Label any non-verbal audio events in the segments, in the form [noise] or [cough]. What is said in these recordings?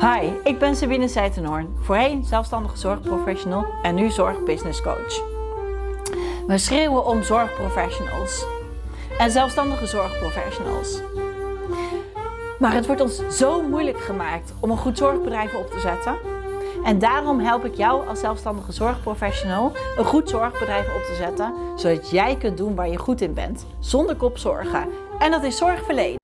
Hi, ik ben Sabine Seitenhoorn, voorheen zelfstandige zorgprofessional en nu zorgbusinesscoach. We schreeuwen om zorgprofessionals en zelfstandige zorgprofessionals. Maar het wordt ons zo moeilijk gemaakt om een goed zorgbedrijf op te zetten. En daarom help ik jou als zelfstandige zorgprofessional een goed zorgbedrijf op te zetten, zodat jij kunt doen waar je goed in bent, zonder kopzorgen. En dat is zorgverlenen.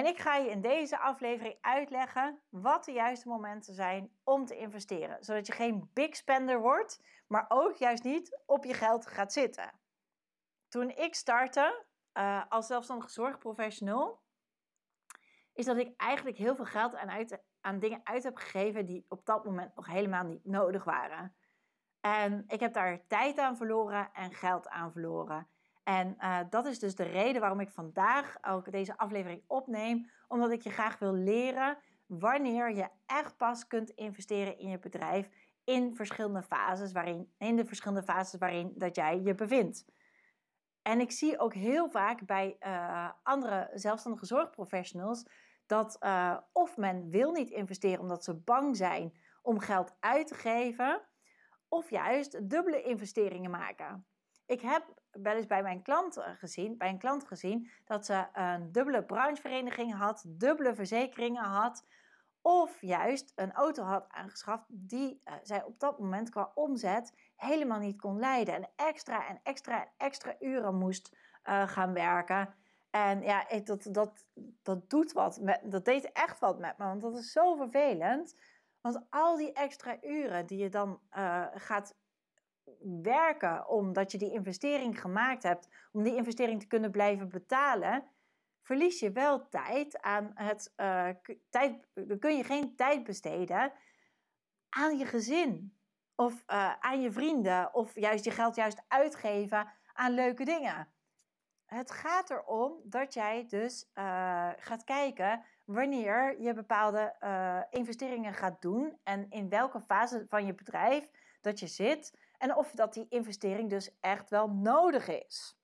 En ik ga je in deze aflevering uitleggen wat de juiste momenten zijn om te investeren. Zodat je geen big spender wordt, maar ook juist niet op je geld gaat zitten. Toen ik startte uh, als zelfstandige zorgprofessional, is dat ik eigenlijk heel veel geld aan, uit, aan dingen uit heb gegeven die op dat moment nog helemaal niet nodig waren. En ik heb daar tijd aan verloren en geld aan verloren. En uh, dat is dus de reden waarom ik vandaag ook deze aflevering opneem. Omdat ik je graag wil leren wanneer je echt pas kunt investeren in je bedrijf in verschillende fases waarin, in de verschillende fases waarin dat jij je bevindt. En ik zie ook heel vaak bij uh, andere zelfstandige zorgprofessionals dat uh, of men wil niet investeren omdat ze bang zijn om geld uit te geven, of juist dubbele investeringen maken. Ik heb wel eens bij mijn klant eh, gezien, bij een klant gezien, dat ze een dubbele branchevereniging had, dubbele verzekeringen had, of juist een auto had aangeschaft die uh, zij op dat moment qua omzet helemaal niet kon leiden. En extra en extra en extra uren moest uh, gaan werken. En ja, dat, dat, dat doet wat. Met, dat deed echt wat met me. Want dat is zo vervelend. Want al die extra uren die je dan gaat werken omdat je die investering gemaakt hebt, om die investering te kunnen blijven betalen, verlies je wel tijd aan het uh, tijd. Dan kun je geen tijd besteden aan je gezin of uh, aan je vrienden of juist je geld juist uitgeven aan leuke dingen. Het gaat erom dat jij dus uh, gaat kijken wanneer je bepaalde investeringen gaat doen en in welke fase van je bedrijf dat je zit en of dat die investering dus echt wel nodig is.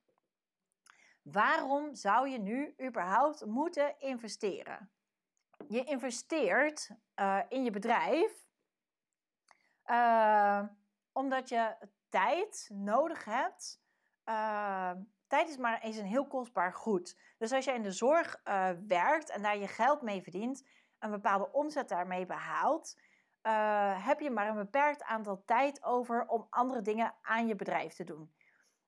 Waarom zou je nu überhaupt moeten investeren? Je investeert uh, in je bedrijf uh, omdat je tijd nodig hebt. Uh, tijd is maar eens een heel kostbaar goed. Dus als jij in de zorg werkt en daar je geld mee verdient, een bepaalde omzet daarmee behaalt, uh, heb je maar een beperkt aantal tijd over om andere dingen aan je bedrijf te doen.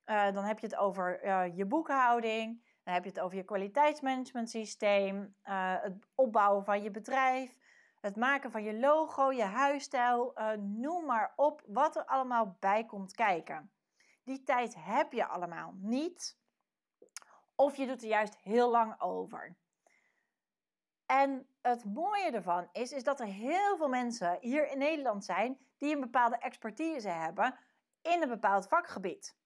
Uh, dan heb je het over uh, je boekhouding, dan heb je het over je kwaliteitsmanagement systeem, het opbouwen van je bedrijf, het maken van je logo, je huisstijl, noem maar op wat er allemaal bij komt kijken. Die tijd heb je allemaal niet. Of je doet er juist heel lang over. En het mooie ervan is, is dat er heel veel mensen hier in Nederland zijn die een bepaalde expertise hebben in een bepaald vakgebied.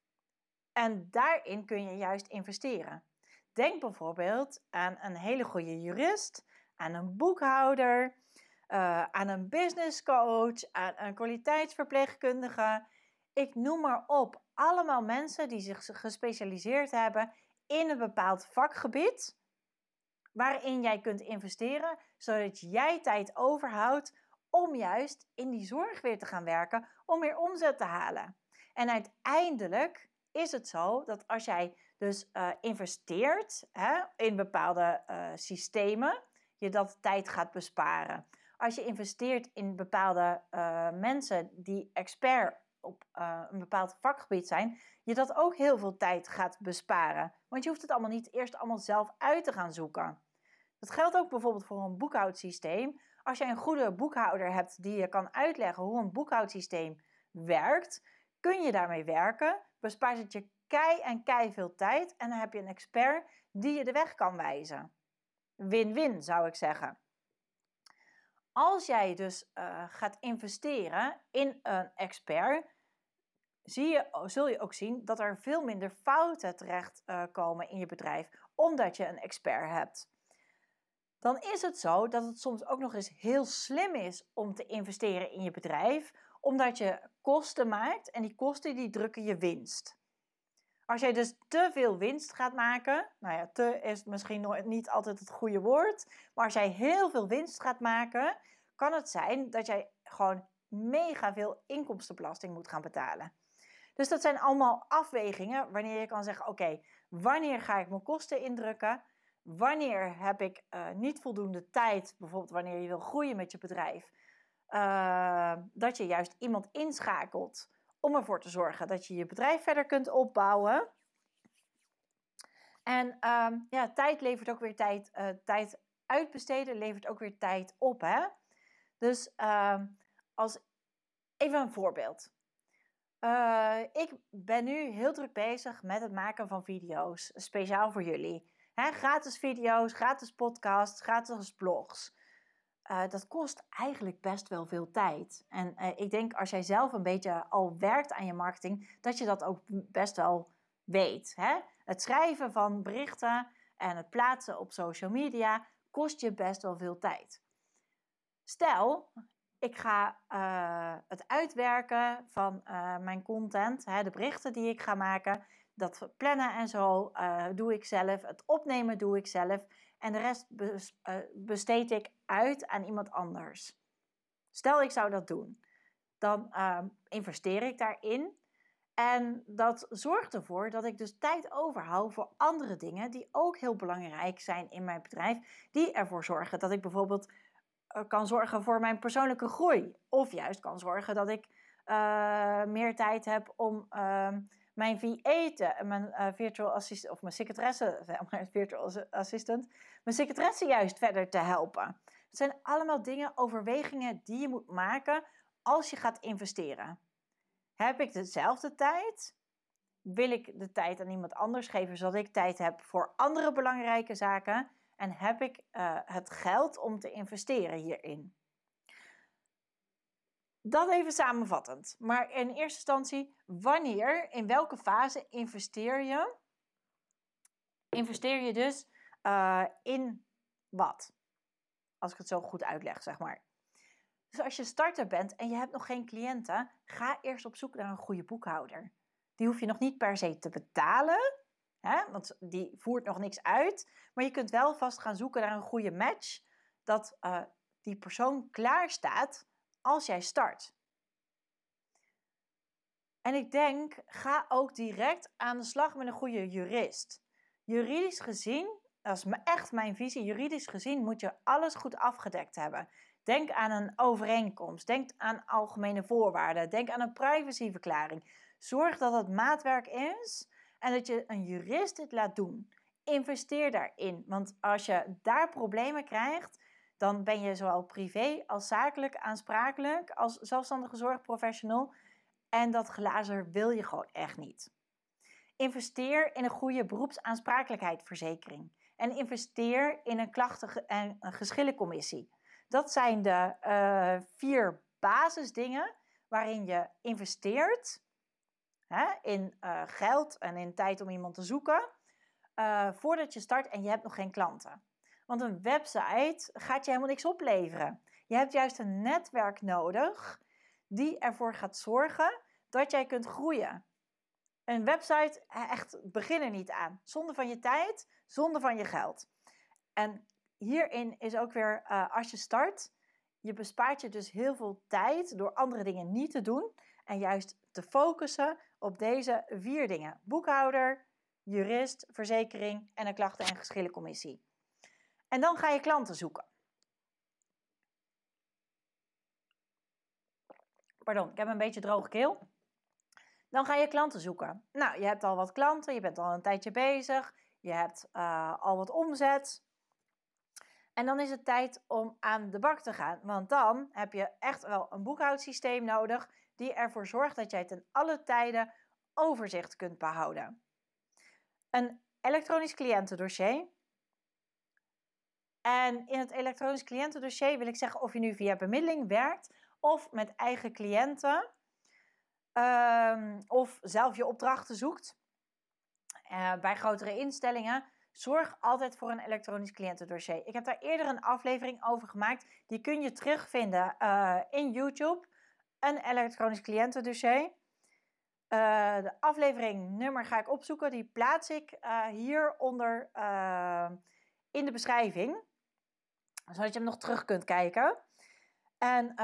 En daarin kun je juist investeren. Denk bijvoorbeeld aan een hele goede jurist, aan een boekhouder, uh, aan een business coach, aan een kwaliteitsverpleegkundige. Ik noem maar op. Allemaal mensen die zich gespecialiseerd hebben in een bepaald vakgebied waarin jij kunt investeren, zodat jij tijd overhoudt om juist in die zorg weer te gaan werken, om meer omzet te halen. En uiteindelijk is het zo dat als jij dus uh, investeert hè, in bepaalde uh, systemen, je dat tijd gaat besparen. Als je investeert in bepaalde uh, mensen die expert op een bepaald vakgebied zijn, je dat ook heel veel tijd gaat besparen. Want je hoeft het allemaal niet eerst allemaal zelf uit te gaan zoeken. Dat geldt ook bijvoorbeeld voor een boekhoudsysteem. Als je een goede boekhouder hebt die je kan uitleggen hoe een boekhoudsysteem werkt, kun je daarmee werken. Bespaart het je kei en kei veel tijd en dan heb je een expert die je de weg kan wijzen. Win-win zou ik zeggen. Als jij dus uh, gaat investeren in een expert, zie je, zul je ook zien dat er veel minder fouten terecht uh, komen in je bedrijf, omdat je een expert hebt dan is het zo dat het soms ook nog eens heel slim is om te investeren in je bedrijf, omdat je kosten maakt en die kosten die drukken je winst. Als jij dus te veel winst gaat maken, nou ja, te is misschien nog niet altijd het goede woord, maar als jij heel veel winst gaat maken, kan het zijn dat jij gewoon mega veel inkomstenbelasting moet gaan betalen. Dus dat zijn allemaal afwegingen wanneer je kan zeggen: oké, wanneer ga ik mijn kosten indrukken? Wanneer heb ik uh, niet voldoende tijd, bijvoorbeeld wanneer je wil groeien met je bedrijf, uh, dat je juist iemand inschakelt om ervoor te zorgen dat je je bedrijf verder kunt opbouwen. En uh, ja, tijd levert ook weer tijd. Uh, tijd uitbesteden levert ook weer tijd op. Hè? Dus ehm, als even een voorbeeld. Uh, ik ben nu heel druk bezig met het maken van video's, speciaal voor jullie. Gratis video's, gratis podcasts, gratis blogs. Uh, dat kost eigenlijk best wel veel tijd. En ik denk als jij zelf een beetje al werkt aan je marketing, dat je dat ook best wel weet. Hè? Het schrijven van berichten en het plaatsen op social media kost je best wel veel tijd. Stel, ik ga uh, het uitwerken van uh, mijn content, hè, de berichten die ik ga maken, dat plannen en zo uh, doe ik zelf. Het opnemen doe ik zelf. En de rest besteed ik uit aan iemand anders. Stel ik zou dat doen. Dan investeer ik daarin. En dat zorgt ervoor dat ik dus tijd overhoud voor andere dingen die ook heel belangrijk zijn in mijn bedrijf. Die ervoor zorgen dat ik bijvoorbeeld kan zorgen voor mijn persoonlijke groei. Of juist kan zorgen dat ik uh, meer tijd heb om uh, mijn VA te, mijn uh, virtual assistant, of mijn secretaresse, [laughs] virtual assistant, mijn secretaresse juist verder te helpen. Het zijn allemaal dingen, overwegingen die je moet maken als je gaat investeren. Heb ik dezelfde tijd? Wil ik de tijd aan iemand anders geven, zodat ik tijd heb voor andere belangrijke zaken? En heb ik uh, het geld om te investeren hierin? Dat even samenvattend. Maar in eerste instantie, wanneer, in welke fase investeer je? Investeer je dus uh, in wat? Als ik het zo goed uitleg, zeg maar. Dus als je starter bent en je hebt nog geen cliënten, ga eerst op zoek naar een goede boekhouder. Die hoef je nog niet per se te betalen, hè, want die voert nog niks uit. Maar je kunt wel vast gaan zoeken naar een goede match, dat uh, die persoon klaar staat als jij start. En ik denk, ga ook direct aan de slag met een goede jurist. Juridisch gezien, dat is echt mijn visie, juridisch gezien moet je alles goed afgedekt hebben. Denk aan een overeenkomst. Denk aan algemene voorwaarden. Denk aan een privacyverklaring. Zorg dat het maatwerk is en dat je een jurist dit laat doen. Investeer daarin. Want als je daar problemen krijgt, dan ben je zowel privé als zakelijk aansprakelijk als zelfstandige zorgprofessional. En dat glazer wil je gewoon echt niet. Investeer in een goede beroepsaansprakelijkheidsverzekering. En investeer in een klachten- en geschillencommissie. Dat zijn de uh, vier basisdingen waarin je investeert in uh, geld en in tijd om iemand te zoeken uh, voordat je start en je hebt nog geen klanten. Want een website gaat je helemaal niks opleveren. Je hebt juist een netwerk nodig die ervoor gaat zorgen dat jij kunt groeien. Een website, echt begin er niet aan. Zonder van je tijd, zonder van je geld. En hierin is ook weer, uh, als je start, je bespaart je dus heel veel tijd door andere dingen niet te doen. En juist te focussen op deze vier dingen. Boekhouder, jurist, verzekering en een klachten- en geschillencommissie. En dan ga je klanten zoeken. Pardon, ik heb een beetje droge keel. Dan ga je klanten zoeken. Nou, je hebt al wat klanten, je bent al een tijdje bezig, je hebt uh, al wat omzet. En dan is het tijd om aan de bak te gaan. Want dan heb je echt wel een boekhoudsysteem nodig die ervoor zorgt dat jij ten alle tijden overzicht kunt behouden. Een elektronisch cliëntendossier. En in het elektronisch cliëntendossier wil ik zeggen of je nu via bemiddeling werkt of met eigen cliënten um, of zelf je opdrachten zoekt. Uh, bij grotere instellingen Zorg altijd voor een elektronisch cliëntendossier. Ik heb daar eerder een aflevering over gemaakt. Die kun je terugvinden uh, in YouTube. Een elektronisch cliëntendossier. Uh, de aflevering nummer ga ik opzoeken. Die plaats ik uh, hieronder in de beschrijving. Zodat je hem nog terug kunt kijken. En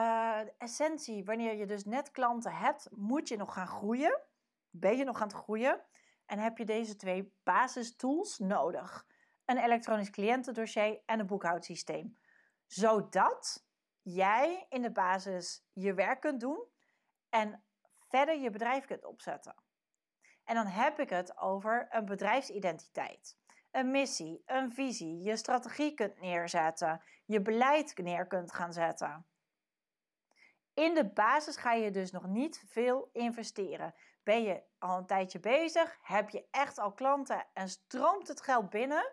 de essentie, wanneer je dus net klanten hebt, moet je nog gaan groeien. Ben je nog aan het groeien? En heb je deze twee basistools nodig: een elektronisch cliëntendossier en een boekhoudsysteem. Zodat jij in de basis je werk kunt doen en verder je bedrijf kunt opzetten. En dan heb ik het over een bedrijfsidentiteit, een missie, een visie, je strategie kunt neerzetten, je beleid neer kunt gaan zetten. In de basis ga je dus nog niet veel investeren. Ben je al een tijdje bezig, heb je echt al klanten en stroomt het geld binnen,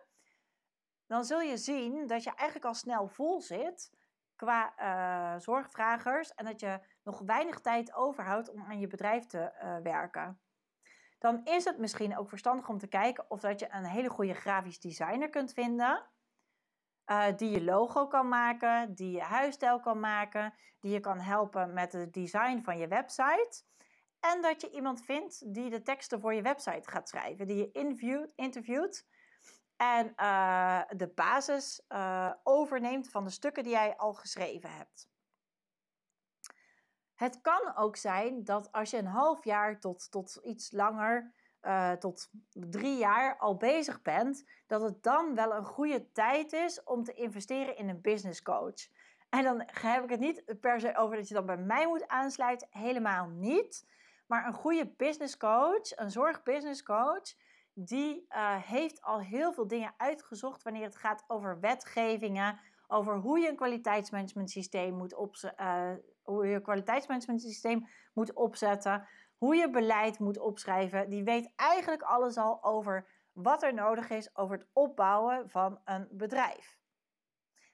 dan zul je zien dat je eigenlijk al snel vol zit qua uh, zorgvragers en dat je nog weinig tijd overhoudt om aan je bedrijf te uh, werken. Dan is het misschien ook verstandig om te kijken of dat je een hele goede grafisch designer kunt vinden. Uh, die je logo kan maken, die je huisstijl kan maken, die je kan helpen met het design van je website. En dat je iemand vindt die de teksten voor je website gaat schrijven, die je interviewt en uh, de basis uh, overneemt van de stukken die jij al geschreven hebt. Het kan ook zijn dat als je een half jaar tot, tot iets langer, uh, tot drie jaar al bezig bent, dat het dan wel een goede tijd is om te investeren in een business coach. En dan heb ik het niet per se over dat je dan bij mij moet aansluiten, helemaal niet. Maar een goede business coach, een zorgbusiness coach, die uh, heeft al heel veel dingen uitgezocht wanneer het gaat over wetgevingen, over hoe je een kwaliteitsmanagement systeem moet, op, uh, hoe je kwaliteitsmanagement systeem moet opzetten, hoe je beleid moet opschrijven. Die weet eigenlijk alles al over wat er nodig is over het opbouwen van een bedrijf.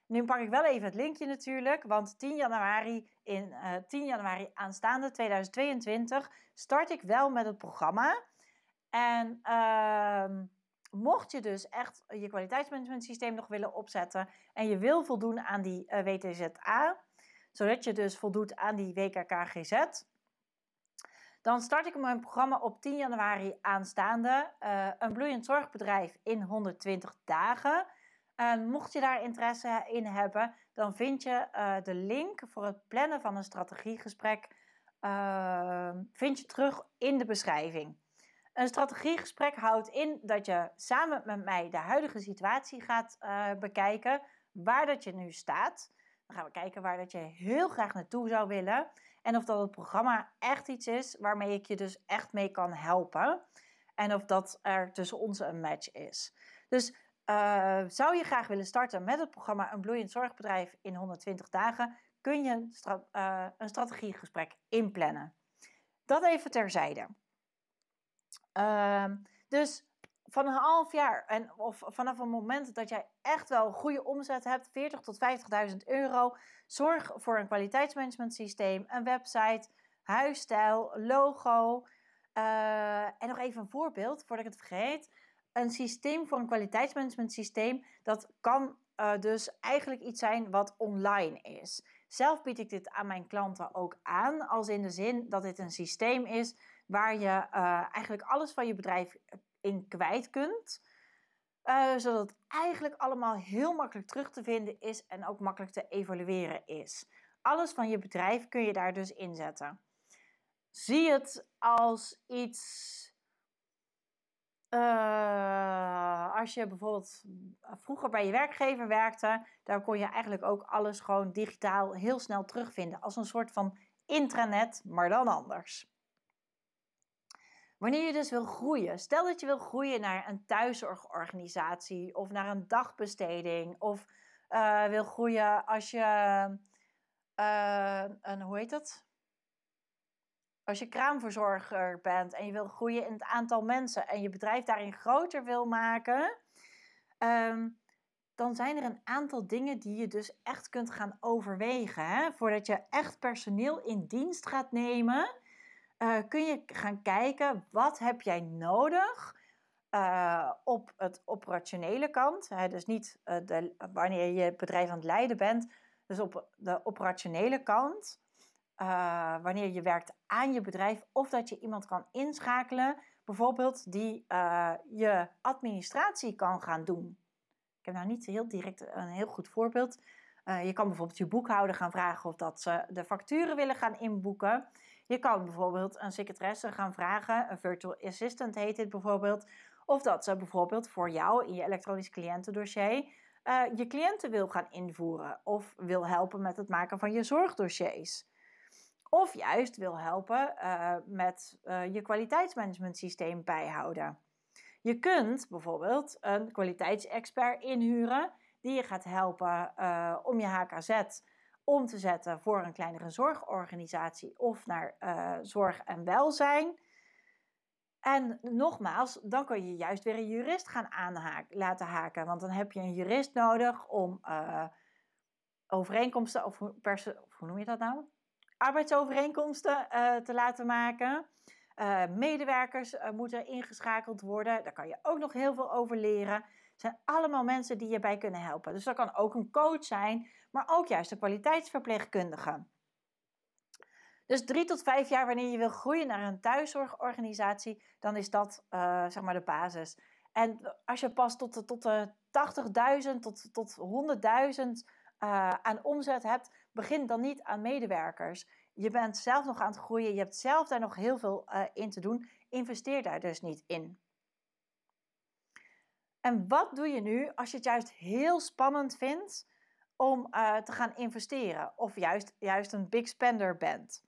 Nu pak ik wel even het linkje natuurlijk, want 10 januari, in, uh, 10 januari aanstaande 2022 start ik wel met het programma. En uh, mocht je dus echt je kwaliteitsmanagement systeem nog willen opzetten en je wil voldoen aan die eh, WTZA, zodat je dus voldoet aan die WKKGZ, dan start ik mijn programma op 10 januari aanstaande. Uh, een bloeiend zorgbedrijf in 120 dagen. En mocht je daar interesse in hebben, dan vind je uh, de link voor het plannen van een strategiegesprek uh, vind je terug in de beschrijving. Een strategiegesprek houdt in dat je samen met mij de huidige situatie gaat uh, bekijken, waar dat je nu staat. Dan gaan we kijken waar dat je heel graag naartoe zou willen en of dat het programma echt iets is waarmee ik je dus echt mee kan helpen. En of dat er tussen ons een match is. Dus uh, zou je graag willen starten met het programma Een Bloeiend Zorgbedrijf in 120 dagen, kun je een, uh, een strategiegesprek inplannen. Dat even terzijde. Uh, dus van een half jaar en of vanaf het moment dat jij echt wel een goede omzet hebt, 40 tot 50.000 euro, zorg voor een kwaliteitsmanagement systeem, een website, huisstijl, logo. Uh, en nog even een voorbeeld voordat ik het vergeet. Een systeem voor een kwaliteitsmanagement systeem, dat kan uh, dus eigenlijk iets zijn wat online is. Zelf bied ik dit aan mijn klanten ook aan, als in de zin dat dit een systeem is waar je uh, eigenlijk alles van je bedrijf in kwijt kunt. Uh, zodat het eigenlijk allemaal heel makkelijk terug te vinden is en ook makkelijk te evalueren is. Alles van je bedrijf kun je daar dus inzetten. Zie het als iets. Als je bijvoorbeeld vroeger bij je werkgever werkte, daar kon je eigenlijk ook alles gewoon digitaal heel snel terugvinden. Als een soort van intranet, maar dan anders. Wanneer je dus wil groeien, stel dat je wil groeien naar een thuiszorgorganisatie of naar een dagbesteding of uh, wil groeien als je uh, een, hoe heet dat? Als je kraamverzorger bent en je wil groeien in het aantal mensen en je bedrijf daarin groter wil maken, um, dan zijn er een aantal dingen die je dus echt kunt gaan overwegen. Hè? Voordat je echt personeel in dienst gaat nemen, uh, kun je gaan kijken wat heb jij nodig uh, op het operationele kant. Hè, dus niet de, wanneer je het bedrijf aan het leiden bent. Dus op de operationele kant. wanneer je werkt aan je bedrijf of dat je iemand kan inschakelen, bijvoorbeeld die je administratie kan gaan doen. Ik heb nou niet heel direct een heel goed voorbeeld Eh, je kan bijvoorbeeld je boekhouder gaan vragen of dat ze de facturen willen gaan inboeken. Je kan bijvoorbeeld een secretaresse gaan vragen, een virtual assistant heet dit bijvoorbeeld, of dat ze bijvoorbeeld voor jou in je elektronisch cliëntendossier uh, je cliënten wil gaan invoeren of wil helpen met het maken van je zorgdossiers. Of juist wil helpen uh, met uh, je kwaliteitsmanagement systeem bijhouden. Je kunt bijvoorbeeld een kwaliteitsexpert inhuren die je gaat helpen om je HKZ om te zetten voor een kleinere zorgorganisatie of naar zorg en welzijn. En nogmaals, dan kun je juist weer een jurist gaan aanhaken, laten haken. Want dan heb je een jurist nodig om uh, overeenkomsten, of hoe noem je dat nou? Arbeidsovereenkomsten uh, te laten maken. Medewerkers moeten ingeschakeld worden. Daar kan je ook nog heel veel over leren. Het zijn allemaal mensen die je bij kunnen helpen. Dus dat kan ook een coach zijn, maar ook juist een kwaliteitsverpleegkundige. Dus drie tot vijf jaar wanneer je wil groeien naar een thuiszorgorganisatie, dan is dat uh, zeg maar de basis. En als je pas tot de, tot de 80.000 tot, tot 100.000 uh, aan omzet hebt, begin dan niet aan medewerkers. Je bent zelf nog aan het groeien, je hebt zelf daar nog heel veel uh, in te doen. Investeer daar dus niet in. En wat doe je nu als je het juist heel spannend vindt om uh, te gaan investeren? Of juist, juist een big spender bent?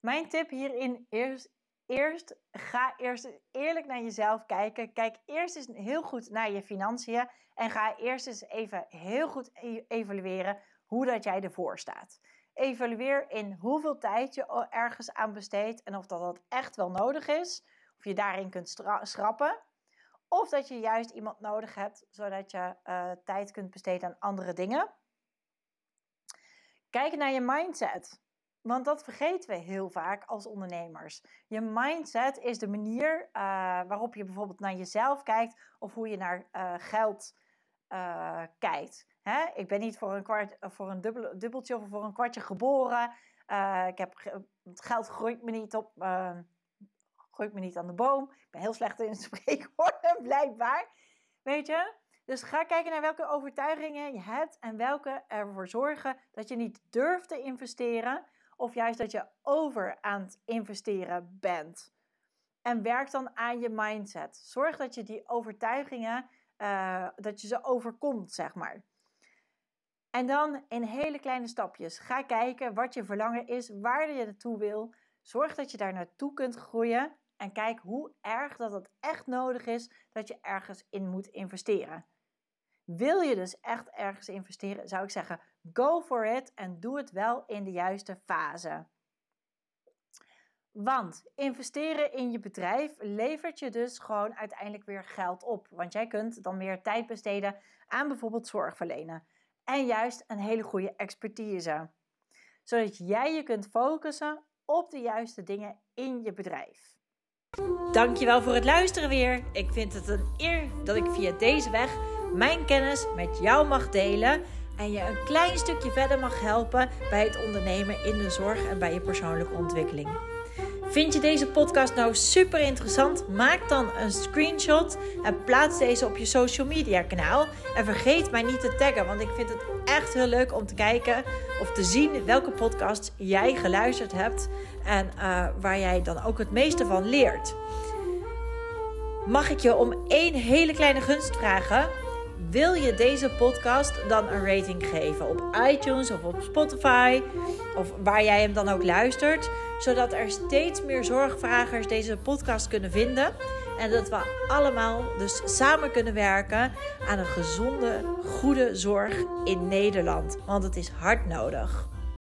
Mijn tip hierin is eerst ga eerst eerlijk naar jezelf kijken. Kijk eerst eens heel goed naar je financiën en ga eerst eens even heel goed e-, evalueren hoe dat jij ervoor staat. Evalueer in hoeveel tijd je ergens aan besteedt en of dat, dat echt wel nodig is. Of je daarin kunt schrappen. Of dat je juist iemand nodig hebt zodat je uh, tijd kunt besteden aan andere dingen. Kijk naar je mindset. Want dat vergeten we heel vaak als ondernemers. Je mindset is de manier uh, waarop je bijvoorbeeld naar jezelf kijkt of hoe je naar uh, geld uh, kijkt. Hè? Ik ben niet voor een, kwart, voor een dubbel, dubbeltje of voor een kwartje geboren. ik heb, het geld groeit me niet op, groeit me niet aan de boom. Ik ben heel slecht in [laughs] spreekwoorden, blijkbaar. Weet je? Dus ga kijken naar welke overtuigingen je hebt en welke ervoor zorgen dat je niet durft te investeren of juist dat je over aan het investeren bent. En werk dan aan je mindset. Zorg dat je die overtuigingen, uh, dat je ze overkomt, zeg maar. En dan in hele kleine stapjes. Ga kijken wat je verlangen is, waar je naartoe wil. Zorg dat je daar naartoe kunt groeien. En kijk hoe erg dat het echt nodig is dat je ergens in moet investeren. Wil je dus echt ergens investeren, zou ik zeggen: go for it en doe het wel in de juiste fase. Want investeren in je bedrijf levert je dus gewoon uiteindelijk weer geld op. Want jij kunt dan meer tijd besteden aan bijvoorbeeld zorgverlenen. En juist een hele goede expertise. Zodat jij je kunt focussen op de juiste dingen in je bedrijf. Dankjewel voor het luisteren weer. Ik vind het een eer dat ik via deze weg mijn kennis met jou mag delen en je een klein stukje verder mag helpen bij het ondernemen in de zorg en bij je persoonlijke ontwikkeling. Vind je deze podcast nou super interessant? Maak dan een screenshot en plaats deze op je social media kanaal. En vergeet mij niet te taggen, want ik vind het echt heel leuk om te kijken of te zien welke podcasts jij geluisterd hebt en uh, waar jij dan ook het meeste van leert. Mag ik je om één hele kleine gunst vragen? Wil je deze podcast dan een rating geven op iTunes of op Spotify of waar jij hem dan ook luistert, zodat er steeds meer zorgvragers deze podcast kunnen vinden en dat we allemaal dus samen kunnen werken aan een gezonde, goede zorg in Nederland, want het is hard nodig.